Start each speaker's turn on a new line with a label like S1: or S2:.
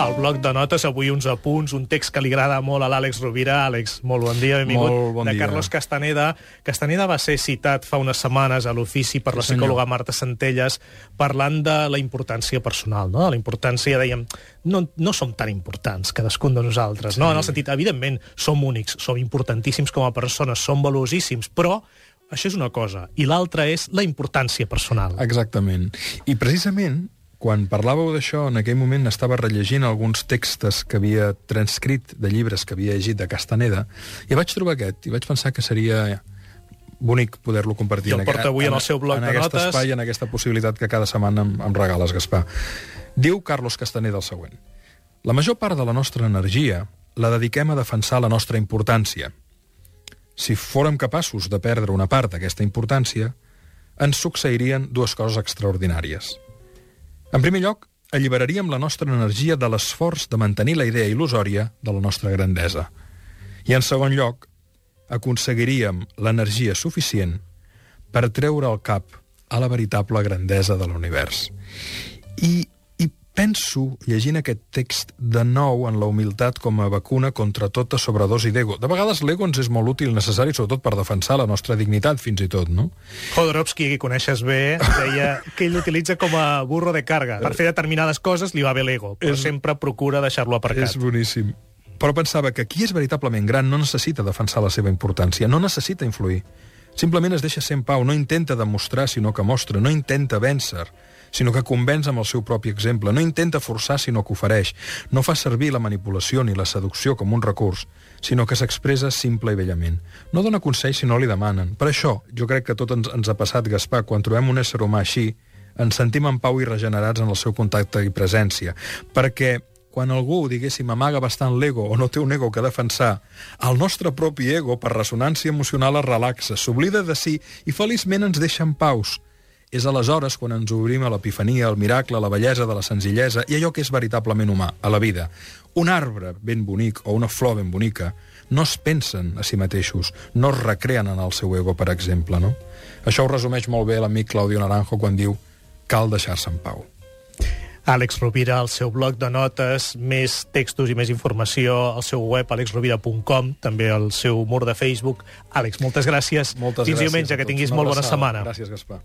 S1: al bloc de notes, avui uns apunts, un text que li agrada molt a l'Àlex Rovira. Àlex, molt bon dia, benvingut.
S2: Molt bon
S1: de
S2: dia.
S1: Carlos Castaneda. Castaneda va ser citat fa unes setmanes a l'ofici per
S2: Sí,
S1: la
S2: senyor.
S1: psicòloga Marta Centelles parlant de la importància personal, no? La importància, dèiem, no, no som tan importants, cadascun de nosaltres, no? En el sentit, evidentment, som únics, som importantíssims com a persones, som valuosíssims, però això és una cosa, i l'altra és la importància personal.
S2: Exactament. I precisament, quan parlàveu d'això, en aquell moment estava rellegint alguns textos que havia transcrit de llibres que havia llegit de Castaneda, i vaig trobar aquest, i vaig pensar que seria bonic poder-lo compartir
S1: I el
S2: en,
S1: porta avui en el seu bloc
S2: en
S1: de
S2: aquest
S1: notes.
S2: espai, en aquesta possibilitat que cada setmana em, em regales, Gaspar. Diu Carlos Castaneda el següent. La major part de la nostra energia la dediquem a defensar la nostra importància. Si fórem capaços de perdre una part d'aquesta importància, ens succeirien dues coses extraordinàries. En primer lloc, alliberaríem la nostra energia de l'esforç de mantenir la idea il·lusòria de la nostra grandesa. I en segon lloc, aconseguiríem l'energia suficient per treure el cap a la veritable grandesa de l'univers. I, penso, llegint aquest text, de nou en la humilitat com a vacuna contra tota sobredosi d'ego. De vegades l'ego ens és molt útil necessari, sobretot per defensar la nostra dignitat, fins i tot, no?
S1: Jodorowsky, que coneixes bé, deia que ell l'utilitza com a burro de carga. Per fer determinades coses li va bé l'ego, però
S2: És-
S1: sempre procura deixar-lo aparcat.
S2: És boníssim. Però pensava que qui és veritablement gran no necessita defensar la seva importància, no necessita influir. Simplement es deixa ser en pau, no intenta demostrar, sinó que mostra, no intenta vèncer, sinó que convenç amb el seu propi exemple, no intenta forçar, sinó que ofereix, no fa servir la manipulació ni la seducció com un recurs, sinó que s'expressa simple i bellament. No dona consells si no li demanen. Per això, jo crec que tot ens, ens ha passat, Gaspar, quan trobem un ésser humà així, ens sentim en pau i regenerats en el seu contacte i presència, perquè quan algú, diguéssim, amaga bastant l'ego o no té un ego que defensar, el nostre propi ego, per ressonància emocional, es relaxa, s'oblida de si i feliçment ens deixa en paus. És aleshores quan ens obrim a l'epifania, al miracle, a la bellesa de la senzillesa i allò que és veritablement humà, a la vida. Un arbre ben bonic o una flor ben bonica no es pensen a si mateixos, no es recreen en el seu ego, per exemple, no? Això ho resumeix molt bé l'amic Claudio Naranjo quan diu cal deixar-se en pau.
S1: Àlex Rovira, al seu blog de notes, més textos i més informació al seu web, alexrovira.com, també al seu mur de Facebook. Àlex, moltes gràcies.
S2: Moltes
S1: Fins
S2: gràcies
S1: diumenge, que tinguis molt bona setmana.
S2: Gràcies, Gaspar.